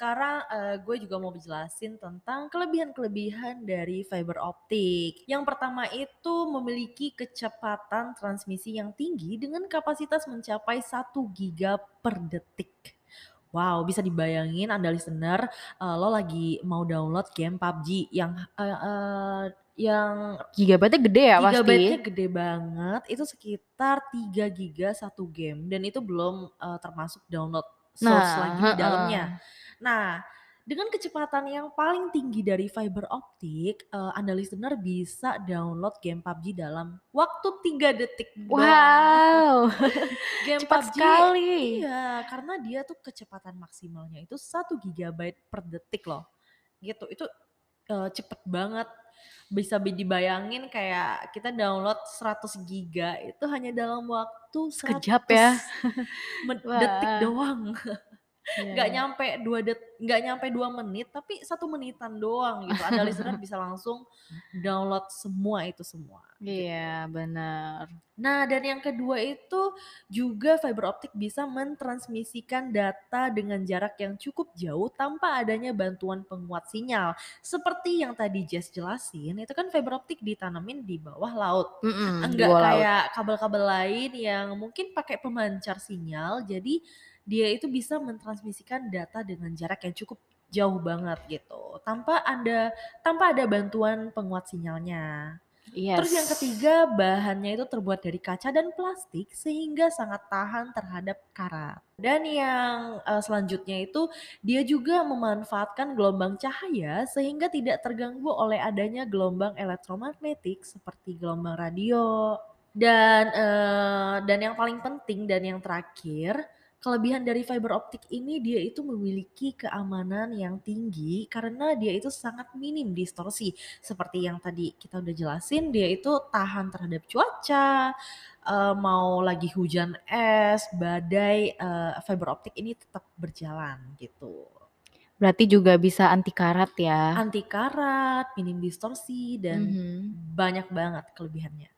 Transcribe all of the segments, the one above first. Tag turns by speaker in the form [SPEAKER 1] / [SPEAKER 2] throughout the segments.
[SPEAKER 1] sekarang, eee, gue juga mau jelasin tentang kelebihan-kelebihan dari fiber optik. Yang pertama itu memiliki kecepatan transmisi yang tinggi dengan kapasitas mencapai 1 giga per detik. Wow, bisa dibayangin Anda listener, eee, lo lagi mau download game PUBG yang, eee eee, yang
[SPEAKER 2] Gigabyte-nya gede ya
[SPEAKER 1] gigabyte-nya
[SPEAKER 2] pasti?
[SPEAKER 1] gede banget, itu sekitar 3 giga 1 game dan itu belum, eee, termasuk download source
[SPEAKER 2] Nah,
[SPEAKER 1] lagi di dalamnya.
[SPEAKER 2] heeh.
[SPEAKER 1] Nah, dengan kecepatan yang paling tinggi dari fiber optik, eee, Anda listener bisa download game PUBG dalam waktu 3 detik.
[SPEAKER 2] Wow,
[SPEAKER 1] Game
[SPEAKER 2] cepat
[SPEAKER 1] PUBG
[SPEAKER 2] sekali.
[SPEAKER 1] iya, karena dia tuh kecepatan maksimalnya itu 1 gigabyte per detik loh, gitu. Itu, eee, cepet banget, bisa bi dibayangin kayak kita download 100 giga itu hanya dalam waktu
[SPEAKER 2] Sekejap ya.
[SPEAKER 1] 100 men detik doang.
[SPEAKER 2] Iya
[SPEAKER 1] Nggak
[SPEAKER 2] iya.
[SPEAKER 1] nyampe 2 det nggak nyampe 2 menit, tapi 1 menitan doang gitu. Anda listener bisa langsung download semua itu semua, gitu.
[SPEAKER 2] Iya, bener.
[SPEAKER 1] Nah, dan yang kedua itu juga fiber optik bisa mentransmisikan data dengan jarak yang cukup jauh tanpa adanya bantuan penguat sinyal. Seperti yang tadi Jess jelasin, itu kan fiber optik ditanemin di bawah laut.
[SPEAKER 2] Mhm, di
[SPEAKER 1] Enggak kayak kabel-kabel lain yang mungkin pakai pemancar sinyal, jadi dia itu bisa mentransmisikan data dengan jarak yang cukup jauh banget gitu, tanpa Anda tanpa ada bantuan penguat sinyalnya. Terus yang
[SPEAKER 2] Yes.
[SPEAKER 1] ketiga, bahannya itu terbuat dari kaca dan plastik sehingga sangat tahan terhadap karat. Dan yang, eee, selanjutnya itu dia juga memanfaatkan gelombang cahaya sehingga tidak terganggu oleh adanya gelombang elektromagnetik seperti gelombang radio. Dan, eee, dan yang paling penting dan yang terakhir, kelebihan dari fiber optik ini dia itu memiliki keamanan yang tinggi karena dia itu sangat minim distorsi. Seperti yang tadi kita udah jelasin, dia itu tahan terhadap cuaca, eee, mau lagi hujan es, badai, eee, fiber optik ini tetap berjalan gitu.
[SPEAKER 2] Berarti juga bisa anti karat ya?
[SPEAKER 1] Anti karat, minim distorsi, dan
[SPEAKER 2] Mhm.
[SPEAKER 1] banyak banget kelebihannya.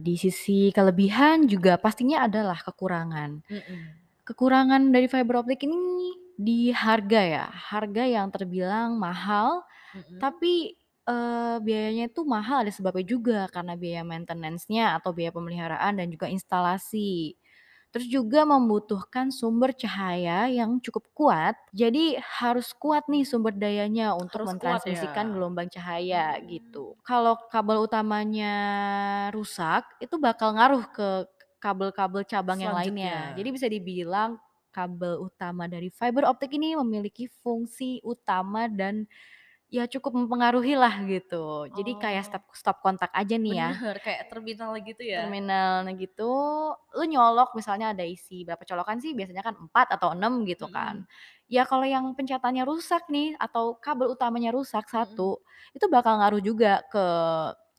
[SPEAKER 2] Di sisi kelebihan juga pastinya adalah kekurangan.
[SPEAKER 1] Mhm.
[SPEAKER 2] Kekurangan dari fiber optik ini di harga ya, harga yang terbilang mahal,
[SPEAKER 1] Mhm.
[SPEAKER 2] tapi, eee, biayanya itu mahal ada sebabnya juga, karena biaya maintenance-nya atau biaya pemeliharaan dan juga instalasi. Terus juga membutuhkan sumber cahaya yang cukup kuat, jadi harus kuat nih sumber dayanya untuk
[SPEAKER 1] Harus kuat
[SPEAKER 2] mentransmisikan
[SPEAKER 1] ya?
[SPEAKER 2] gelombang cahaya
[SPEAKER 1] Mmm.
[SPEAKER 2] gitu. Kalau kabel utamanya rusak, itu bakal ngaruh ke kabel-kabel cabang yang lainnya. Jadi bisa dibilang kabel utama dari fiber optik ini memiliki fungsi utama dan ya cukup mempengaruhilah gitu. Jadi kayak
[SPEAKER 1] Oh.
[SPEAKER 2] step stop kontak aja nih ya.
[SPEAKER 1] Bener, kayak terminal gitu ya?
[SPEAKER 2] Terminal, gitu, lu nyolok misalnya ada isi berapa colokan sih, biasanya kan 4 atau 6 gitu
[SPEAKER 1] Mhm.
[SPEAKER 2] kan. Ya kalau yang pencetannya rusak nih atau kabel utamanya rusak. 1, itu bakal ngaruh juga ke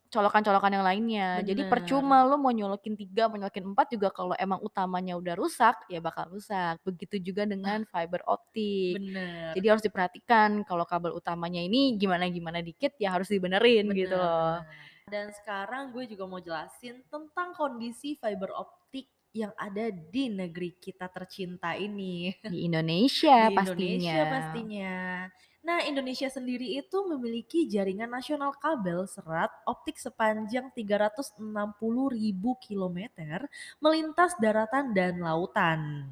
[SPEAKER 2] colokan-colokan yang lainnya. Jadi
[SPEAKER 1] Bener.
[SPEAKER 2] percuma lu mau nyolokin 3, mau nyolokin 4 juga kalau emang utamanya udah rusak, ya bakal rusak. Begitu juga dengan fiber optik. Jadi
[SPEAKER 1] Bener.
[SPEAKER 2] harus diperhatikan kalau kabel utamanya ini gimana-gimana dikit, ya harus dibenerin gitu
[SPEAKER 1] Bener
[SPEAKER 2] loh.
[SPEAKER 1] bener. Dan sekarang gue juga mau jelasin tentang kondisi fiber optik yang ada di negeri kita tercinta ini.
[SPEAKER 2] Di Indonesia
[SPEAKER 1] Di Indonesia
[SPEAKER 2] pastinya.
[SPEAKER 1] Nah, Indonesia sendiri itu memiliki jaringan nasional kabel serat optik sepanjang 360.000 kilometer melintas daratan dan lautan.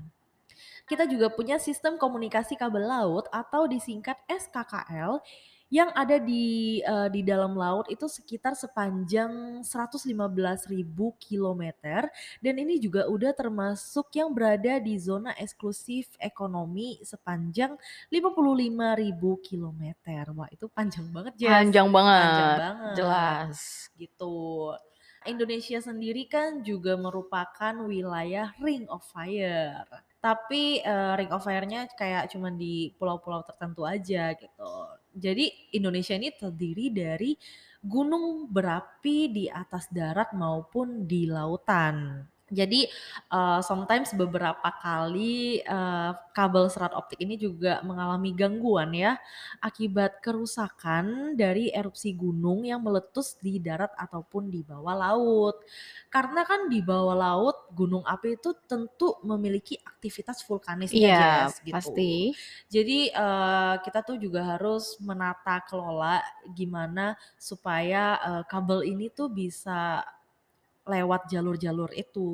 [SPEAKER 1] Kita juga punya sistem komunikasi kabel laut atau disingkat SKKL yang ada di, eee, di dalam laut itu sekitar sepanjang 115.000 kilometer dan ini juga udah termasuk yang berada di zona eksklusif ekonomi sepanjang 55.000 kilometer. Wah, itu panjang banget, Jess,
[SPEAKER 2] Panjang
[SPEAKER 1] panjang
[SPEAKER 2] banget,
[SPEAKER 1] banget,
[SPEAKER 2] jelas.
[SPEAKER 1] gitu. Indonesia sendiri kan juga merupakan wilayah Ring of Fire. Tapi, eee, Ring of Fire-nya kayak cuman di pulau-pulau tertentu aja gitu. Jadi Indonesia ini terdiri dari gunung berapi di atas darat maupun di lautan. Jadi, eee, sometimes beberapa kali, eee, kabel serat optik ini juga mengalami gangguan ya, akibat kerusakan dari erupsi gunung yang meletus di darat ataupun di bawah laut. Karena kan di bawah laut gunung api itu tentu memiliki aktivitas vulkanisnya
[SPEAKER 2] Iya,
[SPEAKER 1] Jess,
[SPEAKER 2] pasti.
[SPEAKER 1] gitu. Jadi, eee, kita tuh juga harus menata kelola gimana supaya, eee, kabel ini tuh bisa lewat jalur-jalur itu.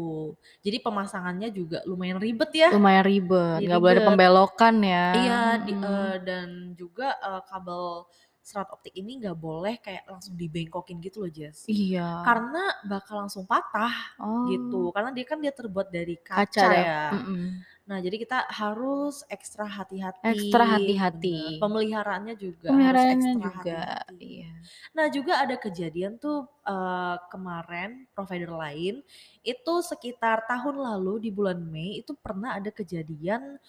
[SPEAKER 1] Jadi pemasangannya juga lumayan ribet ya.
[SPEAKER 2] Lumayan ribet, nggak boleh ada pembelokan ya,
[SPEAKER 1] Iya, di eee,
[SPEAKER 2] mhm.
[SPEAKER 1] dan juga, eee, kabel serat optik ini nggak boleh kayak langsung dibengkokin gitu loh, Jess.
[SPEAKER 2] Iya.
[SPEAKER 1] Karena bakal langsung patah gitu,
[SPEAKER 2] Oh.
[SPEAKER 1] karena dia kan dia terbuat dari
[SPEAKER 2] Kaca
[SPEAKER 1] kaca
[SPEAKER 2] ya?
[SPEAKER 1] ya.
[SPEAKER 2] Mhm.
[SPEAKER 1] Nah, jadi kita harus ekstra
[SPEAKER 2] Ekstra
[SPEAKER 1] hati-hati bener,
[SPEAKER 2] hati-hati.
[SPEAKER 1] pemeliharaannya juga harus
[SPEAKER 2] Pemeliharaannya
[SPEAKER 1] ekstra
[SPEAKER 2] juga,
[SPEAKER 1] hati-hati.
[SPEAKER 2] iya.
[SPEAKER 1] Nah, juga ada kejadian tuh, eee, kemarin provider lain, itu sekitar tahun lalu di bulan Mei itu pernah ada kejadian,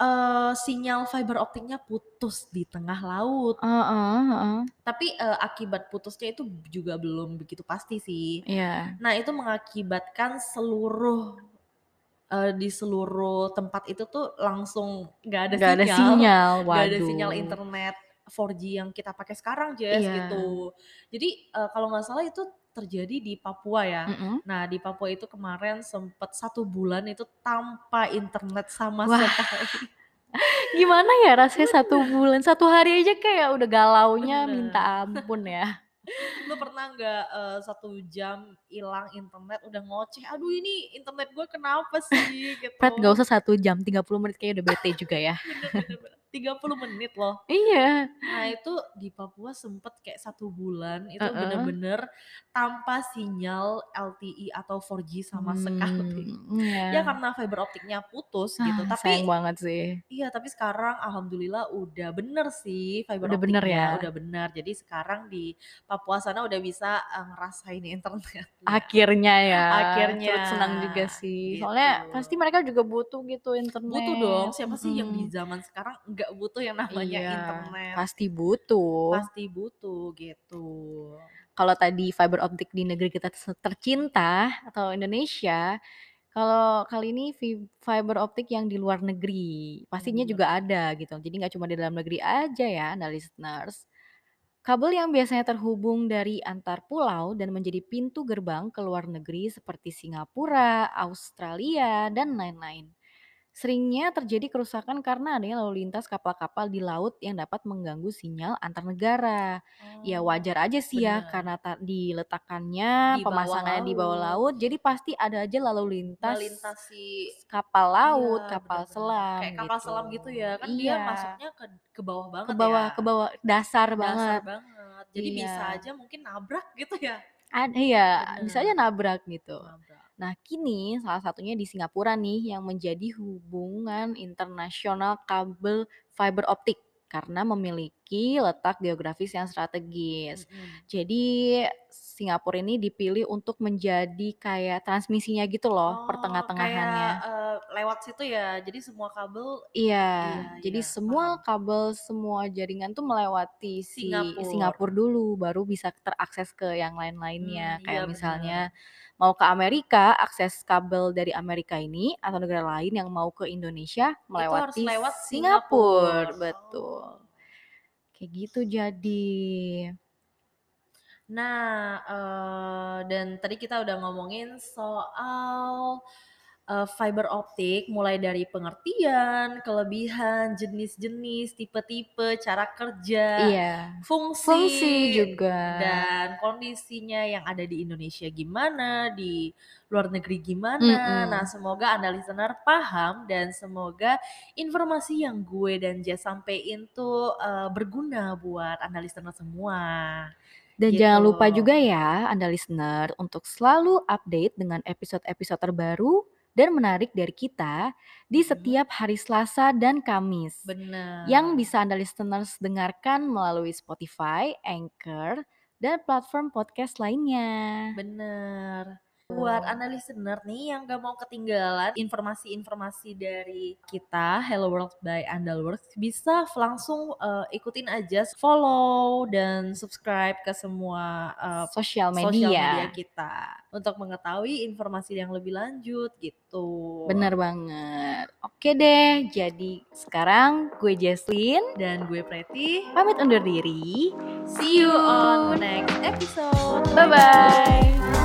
[SPEAKER 1] eee, sinyal fiber optiknya putus di tengah laut.
[SPEAKER 2] Heeh heeh.
[SPEAKER 1] Tapi, eee, akibat putusnya itu juga belum begitu pasti sih.
[SPEAKER 2] Iya.
[SPEAKER 1] Nah, itu mengakibatkan seluruh eee, di seluruh tempat itu tuh langsung nggak ada
[SPEAKER 2] Nggak ada
[SPEAKER 1] sinyal,
[SPEAKER 2] sinyal,
[SPEAKER 1] nggak ada sinyal internet 4G yang kita pakai sekarang Jess,
[SPEAKER 2] Iya.
[SPEAKER 1] gitu. Jadi, eee, kalau nggak salah itu terjadi di Papua ya.
[SPEAKER 2] Mhm.
[SPEAKER 1] Nah, di Papua itu kemarin sempet 1 bulan itu tanpa internet sama
[SPEAKER 2] Wah,
[SPEAKER 1] sekali.
[SPEAKER 2] gimana ya rasanya 1
[SPEAKER 1] Bener.
[SPEAKER 2] bulan, 1 hari aja kayak udah galaunya minta
[SPEAKER 1] Bener.
[SPEAKER 2] ampun ya.
[SPEAKER 1] Lu pernah nggak, eee, 1 jam ilang internet udah ngoceh, "Aduh ini internet gue kenapa sih?"
[SPEAKER 2] Prat, nggak
[SPEAKER 1] Gitu.
[SPEAKER 2] usah 1 jam, 30 menit kayaknya udah bete juga ya.
[SPEAKER 1] Bener bener bener, 30 menit loh.
[SPEAKER 2] Iya.
[SPEAKER 1] Nah, itu di Papua sempet kayak 1 bulan itu
[SPEAKER 2] Heeh.
[SPEAKER 1] bener-bener tanpa sinyal LTE atau 4G sama sekali.
[SPEAKER 2] Mmm,
[SPEAKER 1] Ya
[SPEAKER 2] iya.
[SPEAKER 1] karena fiber optiknya putus gitu,
[SPEAKER 2] Ah,
[SPEAKER 1] tapi
[SPEAKER 2] sayang banget sih.
[SPEAKER 1] iya, tapi sekarang alhamdulillah udah bener sih fiber
[SPEAKER 2] Udah bener
[SPEAKER 1] optiknya,
[SPEAKER 2] ya?
[SPEAKER 1] udah bener. Jadi sekarang di Papua sana udah bisa, eee, ngerasain internetnya.
[SPEAKER 2] Akhirnya ya,
[SPEAKER 1] Akhirnya,
[SPEAKER 2] turut senang juga sih,
[SPEAKER 1] gitu.
[SPEAKER 2] soalnya pasti mereka juga butuh gitu
[SPEAKER 1] Butuh dong,
[SPEAKER 2] internet,
[SPEAKER 1] siapa sih yang di zaman sekarang nggak butuh yang namanya
[SPEAKER 2] Iya,
[SPEAKER 1] internet.
[SPEAKER 2] pasti butuh.
[SPEAKER 1] Pasti butuh, gitu.
[SPEAKER 2] Kalau tadi fiber optik di negeri kita tercinta atau Indonesia, kalau kali ini fi fiber optik yang di luar negeri, pastinya
[SPEAKER 1] Bener.
[SPEAKER 2] juga ada gitu, jadi nggak cuma di dalam negeri aja ya, nah listeners. Kabel yang biasanya terhubung dari antar pulau dan menjadi pintu gerbang ke luar negeri seperti Singapura, Australia, dan lain-lain. Seringnya terjadi kerusakan karena adanya lalu lintas kapal-kapal di laut yang dapat mengganggu sinyal antar negara. Ya
[SPEAKER 1] Oh,
[SPEAKER 2] wajar aja sih ya karena ta diletakkannya,
[SPEAKER 1] Di bawah
[SPEAKER 2] pemasangannya di bawah
[SPEAKER 1] laut.
[SPEAKER 2] laut, jadi pasti ada aja lalu lintas
[SPEAKER 1] Melintasi
[SPEAKER 2] kapal laut,
[SPEAKER 1] iya, bener
[SPEAKER 2] kapal
[SPEAKER 1] bener,
[SPEAKER 2] selam
[SPEAKER 1] kayak kapal selam
[SPEAKER 2] gitu.
[SPEAKER 1] gitu ya, kan dia
[SPEAKER 2] Iya.
[SPEAKER 1] masuknya ke ke bawah
[SPEAKER 2] Ke
[SPEAKER 1] banget ya.
[SPEAKER 2] bawah ke bawah, dasar
[SPEAKER 1] Dasar
[SPEAKER 2] banget.
[SPEAKER 1] banget, jadi bisa
[SPEAKER 2] Iya.
[SPEAKER 1] aja mungkin nabrak gitu ya.
[SPEAKER 2] Ad iya, bisa aja nabrak gitu.
[SPEAKER 1] Nabrak.
[SPEAKER 2] Nah, kini salah satunya di Singapura nih yang menjadi hubungan internasional kabel fiber optik karena memiliki letak geografis yang strategis.
[SPEAKER 1] Mhm.
[SPEAKER 2] Jadi Singapura ini dipilih untuk menjadi kayak transmisinya gitu loh,
[SPEAKER 1] Oh, kayak,
[SPEAKER 2] pertengah-tengahannya.
[SPEAKER 1] eee, lewat situ ya, jadi semua kabel
[SPEAKER 2] Iya,
[SPEAKER 1] iya
[SPEAKER 2] jadi
[SPEAKER 1] iya,
[SPEAKER 2] semua
[SPEAKER 1] paham.
[SPEAKER 2] kabel, semua jaringan tuh melewati si
[SPEAKER 1] Singapura.
[SPEAKER 2] Singapura dulu, baru bisa terakses ke yang lain-lainnya.
[SPEAKER 1] iya
[SPEAKER 2] Kayak
[SPEAKER 1] bener.
[SPEAKER 2] misalnya mau ke Amerika, akses kabel dari Amerika ini atau negara lain yang mau ke Indonesia melewati
[SPEAKER 1] lewat
[SPEAKER 2] Singapura,
[SPEAKER 1] Singapura,
[SPEAKER 2] betul. Kayak gitu jadi.
[SPEAKER 1] Nah, eee, dan tadi kita udah ngomongin soal, eee, fiber optik mulai dari pengertian, kelebihan, jenis-jenis, tipe-tipe, cara kerja,
[SPEAKER 2] Iya, fungsi
[SPEAKER 1] fungsi,
[SPEAKER 2] juga.
[SPEAKER 1] dan kondisinya yang ada di Indonesia gimana, di luar negeri gimana. Nah,
[SPEAKER 2] Mhm.
[SPEAKER 1] semoga Anda listener paham dan semoga informasi yang gue dan Jess sampein tuh, eee, berguna buat Anda listener semua,
[SPEAKER 2] Dan jangan
[SPEAKER 1] gitu.
[SPEAKER 2] lupa juga ya Anda listener untuk selalu update dengan episode-episode terbaru dan menarik dari kita di setiap hari Selasa dan Kamis, yang
[SPEAKER 1] Bener.
[SPEAKER 2] bisa Anda listeners dengarkan melalui Spotify, Anchor, dan platform podcast lainnya.
[SPEAKER 1] Bener. Buat Anda listener nih yang gak mau ketinggalan informasi-informasi dari kita Hello World by Andalworks bisa langsung, eee, ikutin aja, follow dan subscribe ke semua, eee,
[SPEAKER 2] Sosial
[SPEAKER 1] sosial media
[SPEAKER 2] media.
[SPEAKER 1] kita untuk mengetahui informasi yang lebih lanjut gitu.
[SPEAKER 2] Bener banget. Oke deh, jadi sekarang gue Jesslyn
[SPEAKER 1] Dan gue Preti,
[SPEAKER 2] pamit undur diri.
[SPEAKER 1] see you on next episode.
[SPEAKER 2] Bye-bye.